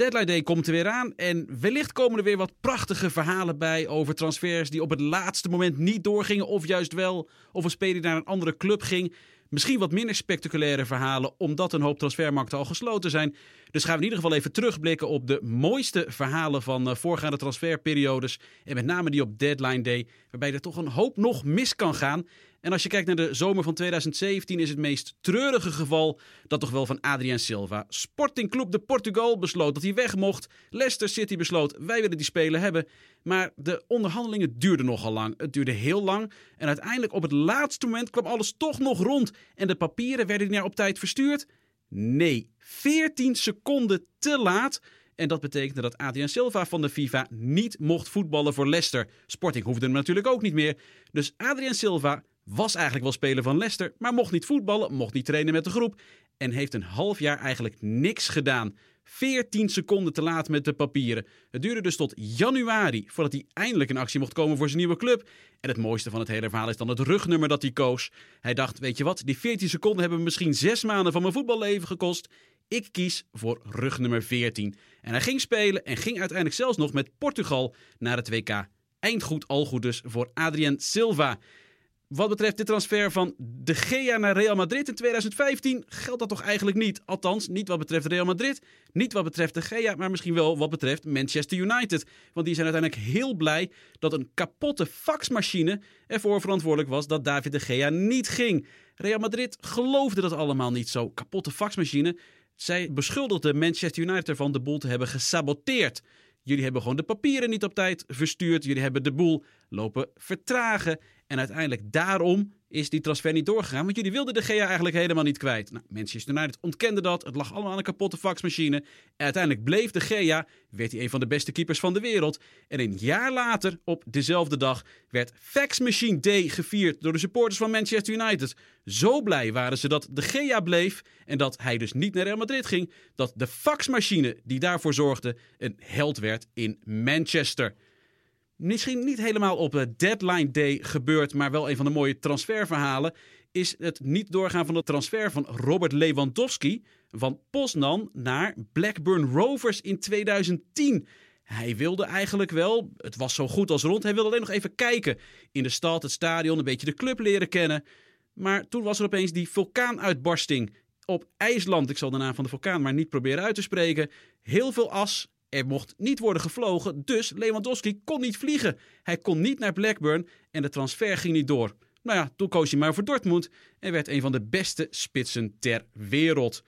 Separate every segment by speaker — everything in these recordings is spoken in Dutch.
Speaker 1: Deadline Day komt er weer aan en wellicht komen er weer wat prachtige verhalen bij over transfers die op het laatste moment niet doorgingen of juist wel, of een speler naar een andere club ging. Misschien wat minder spectaculaire verhalen, omdat een hoop transfermarkten al gesloten zijn. Dus gaan we in ieder geval even terugblikken op de mooiste verhalen van uh, voorgaande transferperiodes. En met name die op Deadline Day, waarbij er toch een hoop nog mis kan gaan. En als je kijkt naar de zomer van 2017 is het meest treurige geval dat toch wel van Adrian Silva. Sporting Club de Portugal besloot dat hij weg mocht. Leicester City besloot wij willen die speler hebben. Maar de onderhandelingen duurden nogal lang. Het duurde heel lang. En uiteindelijk op het laatste moment kwam alles toch nog rond. En de papieren werden naar op tijd verstuurd. Nee, 14 seconden te laat. En dat betekende dat Adrian Silva van de FIFA niet mocht voetballen voor Leicester. Sporting hoefde hem natuurlijk ook niet meer. Dus Adrian Silva was eigenlijk wel speler van Leicester, maar mocht niet voetballen, mocht niet trainen met de groep. En heeft een half jaar eigenlijk niks gedaan. 14 seconden te laat met de papieren. Het duurde dus tot januari voordat hij eindelijk in actie mocht komen voor zijn nieuwe club. En het mooiste van het hele verhaal is dan het rugnummer dat hij koos. Hij dacht, weet je wat, die 14 seconden hebben misschien zes maanden van mijn voetballeven gekost. Ik kies voor rugnummer 14. En hij ging spelen en ging uiteindelijk zelfs nog met Portugal naar het WK. Eindgoed al goed dus voor Adrian Silva. Wat betreft de transfer van De Gea naar Real Madrid in 2015 geldt dat toch eigenlijk niet. Althans, niet wat betreft Real Madrid, niet wat betreft De Gea, maar misschien wel wat betreft Manchester United. Want die zijn uiteindelijk heel blij dat een kapotte faxmachine ervoor verantwoordelijk was dat David De Gea niet ging. Real Madrid geloofde dat allemaal niet zo. Kapotte faxmachine. Zij beschuldigden Manchester United ervan de boel te hebben gesaboteerd. Jullie hebben gewoon de papieren niet op tijd verstuurd. Jullie hebben de boel lopen vertragen. En uiteindelijk daarom is die transfer niet doorgegaan. Want jullie wilden de GA eigenlijk helemaal niet kwijt. Nou, Manchester United ontkende dat. Het lag allemaal aan een kapotte faxmachine. En uiteindelijk bleef de GA, werd hij een van de beste keepers van de wereld. En een jaar later, op dezelfde dag, werd Fax Machine Day gevierd door de supporters van Manchester United. Zo blij waren ze dat de GA bleef en dat hij dus niet naar Real Madrid ging. Dat de faxmachine die daarvoor zorgde een held werd in Manchester misschien niet helemaal op deadline day gebeurt, maar wel een van de mooie transferverhalen, is het niet doorgaan van de transfer van Robert Lewandowski van Poznan naar Blackburn Rovers in 2010. Hij wilde eigenlijk wel, het was zo goed als rond, hij wilde alleen nog even kijken in de stad, het stadion, een beetje de club leren kennen. Maar toen was er opeens die vulkaanuitbarsting op IJsland. Ik zal de naam van de vulkaan maar niet proberen uit te spreken. Heel veel as, er mocht niet worden gevlogen, dus Lewandowski kon niet vliegen. Hij kon niet naar Blackburn en de transfer ging niet door. Nou ja, toen koos hij maar voor Dortmund en werd een van de beste spitsen ter wereld.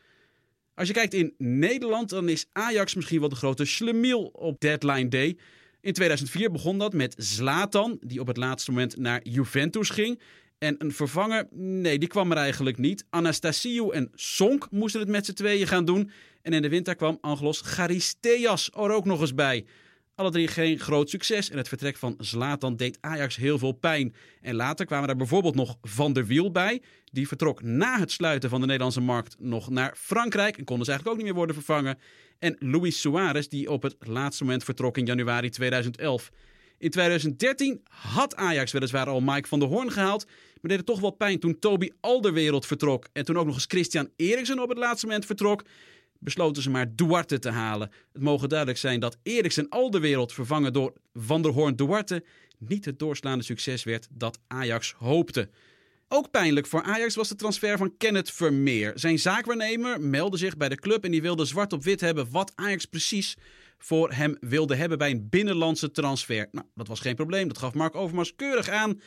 Speaker 1: Als je kijkt in Nederland, dan is Ajax misschien wel de grote schlemiel op deadline day. In 2004 begon dat met Zlatan, die op het laatste moment naar Juventus ging. En een vervanger, nee, die kwam er eigenlijk niet. Anastasiou en Sonk moesten het met z'n tweeën gaan doen. En in de winter kwam Angelos Charisteas er ook nog eens bij. Alle drie geen groot succes en het vertrek van Zlatan deed Ajax heel veel pijn. En later kwamen er bijvoorbeeld nog Van der Wiel bij. Die vertrok na het sluiten van de Nederlandse markt nog naar Frankrijk en kon dus eigenlijk ook niet meer worden vervangen. En Luis Suarez die op het laatste moment vertrok in januari 2011. In 2013 had Ajax weliswaar al Mike van der Hoorn gehaald. Maar deed toch wel pijn toen Toby Alderwereld vertrok. En toen ook nog eens Christian Eriksen op het laatste moment vertrok. Besloten ze maar Duarte te halen. Het mogen duidelijk zijn dat Eriksen Alderwereld vervangen door Van der Hoorn Duarte niet het doorslaande succes werd dat Ajax hoopte. Ook pijnlijk voor Ajax was de transfer van Kenneth Vermeer. Zijn zaakwaarnemer meldde zich bij de club en die wilde zwart op wit hebben wat Ajax precies voor hem wilde hebben bij een binnenlandse transfer. Nou, dat was geen probleem. Dat gaf Mark Overmars keurig aan.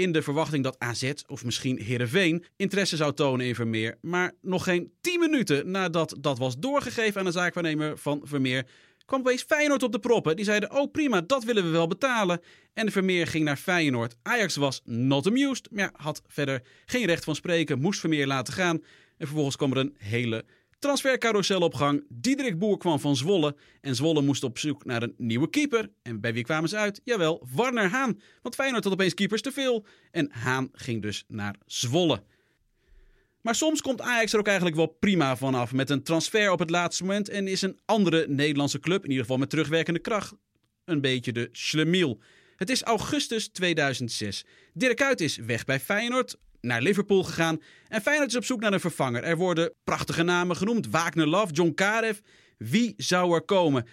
Speaker 1: In de verwachting dat AZ of misschien Herenveen interesse zou tonen in Vermeer. Maar nog geen 10 minuten nadat dat was doorgegeven aan de zaakwaarnemer van Vermeer, kwam opeens Feyenoord op de proppen. Die zeiden: Oh prima, dat willen we wel betalen. En Vermeer ging naar Feyenoord. Ajax was not amused, maar had verder geen recht van spreken, moest Vermeer laten gaan. En vervolgens kwam er een hele Transfercarousel op gang. Diederik Boer kwam van Zwolle. En Zwolle moest op zoek naar een nieuwe keeper. En bij wie kwamen ze uit? Jawel, Warner Haan. Want Feyenoord had opeens keepers te veel. En Haan ging dus naar Zwolle. Maar soms komt Ajax er ook eigenlijk wel prima vanaf met een transfer op het laatste moment en is een andere Nederlandse club, in ieder geval met terugwerkende kracht, een beetje de schlemiel. Het is augustus 2006. Dirk Kuyt is weg bij Feyenoord naar Liverpool gegaan. En Feyenoord is op zoek naar een vervanger. Er worden prachtige namen genoemd. Wagner Love, John Karev. Wie zou er komen?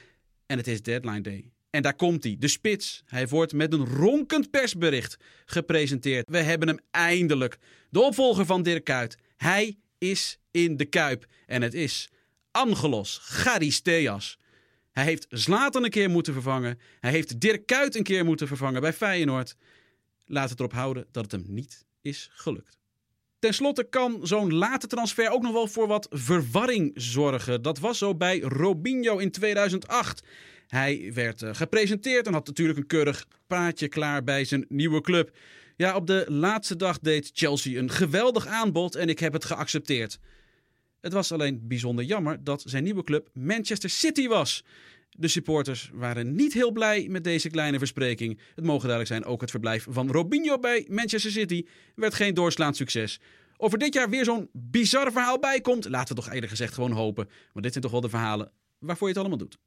Speaker 1: En het is deadline day. En daar komt hij, de spits. Hij wordt met een ronkend persbericht gepresenteerd. We hebben hem eindelijk. De opvolger van Dirk Kuyt. Hij is in de Kuip. En het is Angelos Charisteas. Hij heeft Zlatan een keer moeten vervangen. Hij heeft Dirk Kuyt een keer moeten vervangen bij Feyenoord. Laat het erop houden dat het hem niet is gelukt. Ten slotte kan zo'n late transfer ook nog wel voor wat verwarring zorgen. Dat was zo bij Robinho in 2008. Hij werd eh, gepresenteerd en had natuurlijk een keurig praatje klaar bij zijn nieuwe club. Ja, op de laatste dag deed Chelsea een geweldig aanbod en ik heb het geaccepteerd. Het was alleen bijzonder jammer dat zijn nieuwe club Manchester City was. De supporters waren niet heel blij met deze kleine verspreking. Het mogen duidelijk zijn, ook het verblijf van Robinho bij Manchester City werd geen doorslaand succes. Of er dit jaar weer zo'n bizar verhaal bij komt, laten we toch eerlijk gezegd gewoon hopen. Want dit zijn toch wel de verhalen waarvoor je het allemaal doet.